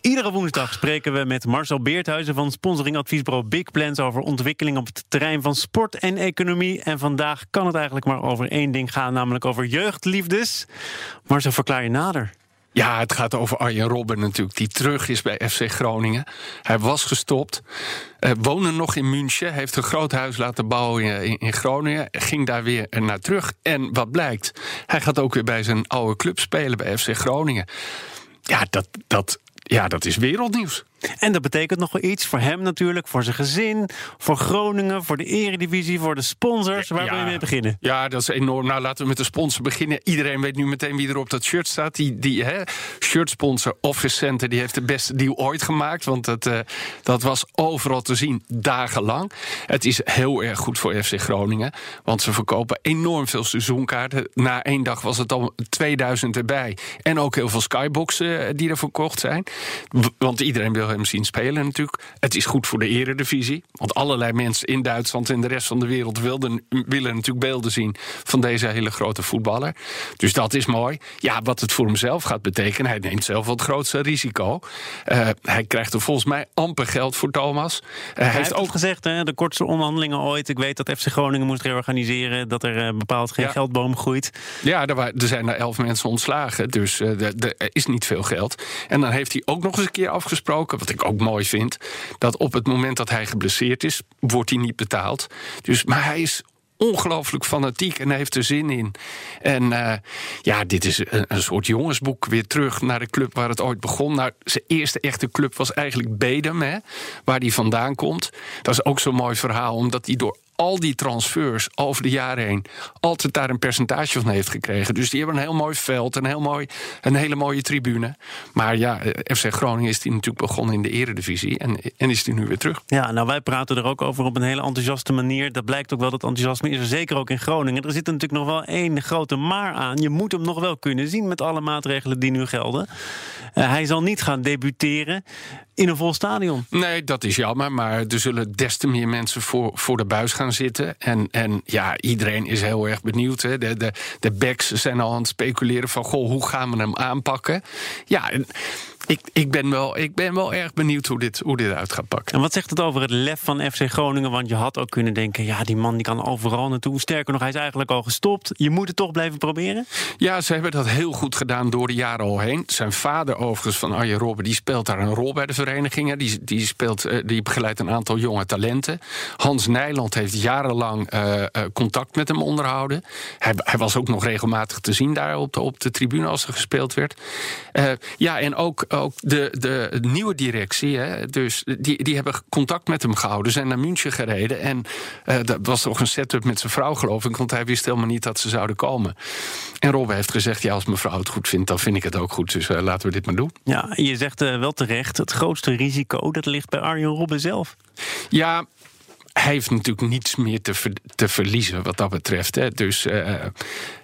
Iedere woensdag spreken we met Marcel Beerthuizen van sponsoringadviesbureau Big Plans over ontwikkeling op het terrein van sport en economie. En vandaag kan het eigenlijk maar over één ding gaan, namelijk over jeugdliefdes. Marcel, verklaar je nader. Ja, het gaat over Arjen Robben natuurlijk, die terug is bij FC Groningen. Hij was gestopt, uh, woonde nog in München, heeft een groot huis laten bouwen in, Groningen, ging daar weer naar terug. En wat blijkt, hij gaat ook weer bij zijn oude club spelen bij FC Groningen. Ja, dat, dat, ja, dat is wereldnieuws. En dat betekent nog wel iets voor hem natuurlijk, voor zijn gezin, voor Groningen, voor de eredivisie, voor de sponsors. Waar ja, wil je mee beginnen? Ja, dat is enorm. Nou, laten we met de sponsor beginnen. Iedereen weet nu meteen wie er op dat shirt staat. Die, die hè, shirtsponsor Office Center, die heeft de beste deal ooit gemaakt. Want dat, uh, dat was overal te zien, dagenlang. Het is heel erg goed voor FC Groningen. Want ze verkopen enorm veel seizoenkaarten. Na één dag was het al 2000 erbij. En ook heel veel skyboxen uh, die er verkocht zijn. Want iedereen wil hem zien spelen natuurlijk. Het is goed voor de eredivisie. Want allerlei mensen in Duitsland en de rest van de wereld wilden, willen natuurlijk beelden zien van deze hele grote voetballer. Dus dat is mooi. Ja, wat het voor hemzelf gaat betekenen, hij neemt zelf het grootste risico. Uh, hij krijgt er volgens mij amper geld voor Thomas. Uh, hij, hij, heeft ook gezegd, hè, de kortste onderhandelingen ooit. Ik weet dat FC Groningen moest reorganiseren, dat er uh, bepaald geen ja. geldboom groeit. Ja, er, waren, er zijn er elf mensen ontslagen, dus er is niet veel geld. En dan heeft hij ook nog eens een keer afgesproken, wat ik ook mooi vind, dat op het moment dat hij geblesseerd is, wordt hij niet betaald. Dus, maar hij is ongelooflijk fanatiek en heeft er zin in. En uh, ja, dit is een, soort jongensboek. Weer terug naar de club waar het ooit begon. Nou, zijn eerste echte club was eigenlijk Bedem, hè, waar hij vandaan komt. Dat is ook zo'n mooi verhaal, omdat hij door al die transfers over de jaren heen altijd daar een percentage van heeft gekregen. Dus die hebben een heel mooi veld, een, heel mooi, een hele mooie tribune. Maar ja, eh, FC Groningen is die natuurlijk begonnen in de eredivisie en, en is die nu weer terug. Ja, nou wij praten er ook over op een hele enthousiaste manier. Dat blijkt ook wel, dat enthousiasme is er zeker ook in Groningen. Er zit natuurlijk nog wel één grote maar aan. Je moet hem nog wel kunnen zien met alle maatregelen die nu gelden. Uh, hij zal niet gaan debuteren in een vol stadion. Nee, dat is jammer. Maar er zullen des te meer mensen voor, voor de buis gaan zitten. En, en ja, iedereen is heel erg benieuwd. Hè. De, de, de backs zijn al aan het speculeren van... goh, hoe gaan we hem aanpakken? Ja, en ik, ik, ben wel, ik ben wel erg benieuwd hoe dit, hoe dit uit gaat pakken. En wat zegt het over het lef van FC Groningen? Want je had ook kunnen denken, ja, die man die kan overal naartoe. Sterker nog, hij is eigenlijk al gestopt. Je moet het toch blijven proberen? Ja, ze hebben dat heel goed gedaan door de jaren al heen. Zijn vader overigens van Arjen Robben, die speelt daar een rol bij de verenigingen. Die, die, speelt, eh, die begeleidt een aantal jonge talenten. Hans Nijland heeft jarenlang uh, contact met hem onderhouden. Hij, hij, was ook nog regelmatig te zien daar op de, op de tribune als er gespeeld werd. Uh, ja, en ook ook de, de nieuwe directie, hè, dus die, die hebben contact met hem gehouden, zijn naar München gereden. En uh, dat was toch een setup met zijn vrouw, geloof ik, want hij wist helemaal niet dat ze zouden komen. En Robbe heeft gezegd: ja, als mevrouw het goed vindt, dan vind ik het ook goed. Dus laten we dit maar doen. Ja, je zegt wel terecht: het grootste risico dat ligt bij Arjen Robben zelf. Ja, hij heeft natuurlijk niets meer te, ver, te verliezen wat dat betreft. Hè. Dus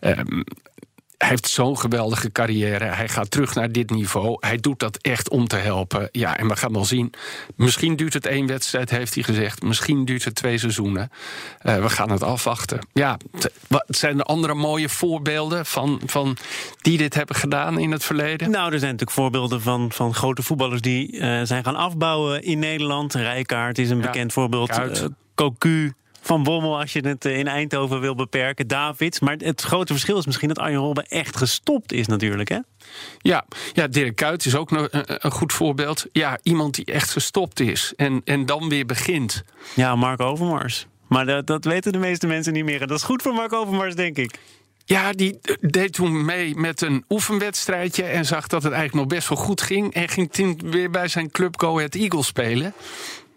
um, hij heeft zo'n geweldige carrière. Hij gaat terug naar dit niveau. Hij doet dat echt om te helpen. Ja, en we gaan wel zien. Misschien duurt het één wedstrijd, heeft hij gezegd. Misschien duurt het twee seizoenen. Uh, we gaan het afwachten. Ja, wat zijn er andere mooie voorbeelden van, van die dit hebben gedaan in het verleden? Nou, er zijn natuurlijk voorbeelden van, van grote voetballers die uh, zijn gaan afbouwen in Nederland. Rijkaard is een ja, bekend voorbeeld. Uh, Cocu van Bommel als je het eh, in Eindhoven wil beperken. Davids. Maar het grote verschil is misschien dat Arjen Robben echt gestopt is natuurlijk, hè? Ja, ja Dirk Kuyt is ook nog een, een, goed voorbeeld. Ja, iemand die echt gestopt is en, en dan weer begint. Ja, Mark Overmars. Maar dat, dat weten de meeste mensen niet meer. En dat is goed voor Mark Overmars, denk ik. Ja, die deed toen mee met een oefenwedstrijdje en zag dat het eigenlijk nog best wel goed ging. En ging toen weer bij zijn club Go Ahead Eagles spelen.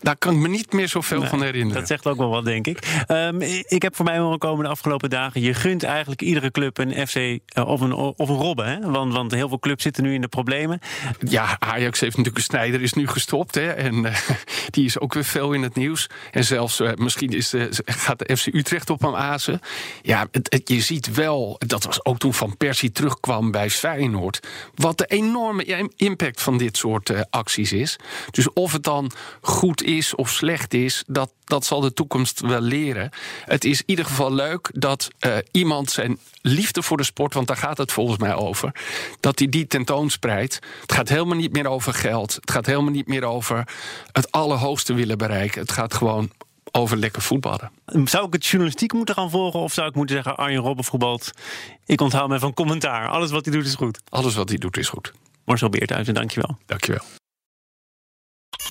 Daar kan ik me niet meer zoveel van herinneren. Dat zegt ook wel wat, denk ik. Um, ik heb voorbij horen komen de afgelopen dagen. Je gunt eigenlijk iedere club een FC uh, of, een, of een Robben. Hè? Want, want heel veel clubs zitten nu in de problemen. Ja, Ajax heeft natuurlijk een Snijder is nu gestopt. Hè? En uh, die is ook weer veel in het nieuws. En zelfs uh, misschien is, gaat de FC Utrecht op hem azen. Ja, het, het, je ziet wel, dat was ook toen Van Persie terugkwam bij Feyenoord. Wat de enorme impact van dit soort acties is. Dus of het dan goed is of slecht is, dat, dat zal de toekomst wel leren. Het is in ieder geval leuk dat uh, iemand zijn liefde voor de sport, want daar gaat het volgens mij over, dat hij die tentoonspreidt. Het gaat helemaal niet meer over geld. Het gaat helemaal niet meer over het allerhoogste willen bereiken. Het gaat gewoon over lekker voetballen. Zou ik het journalistiek moeten gaan volgen of zou ik moeten zeggen Arjen Robben voetbalt? Ik onthoud me van commentaar. Alles wat hij doet is goed. Alles wat hij doet is goed. Marcel Beerthuizen, dankjewel. Dankjewel.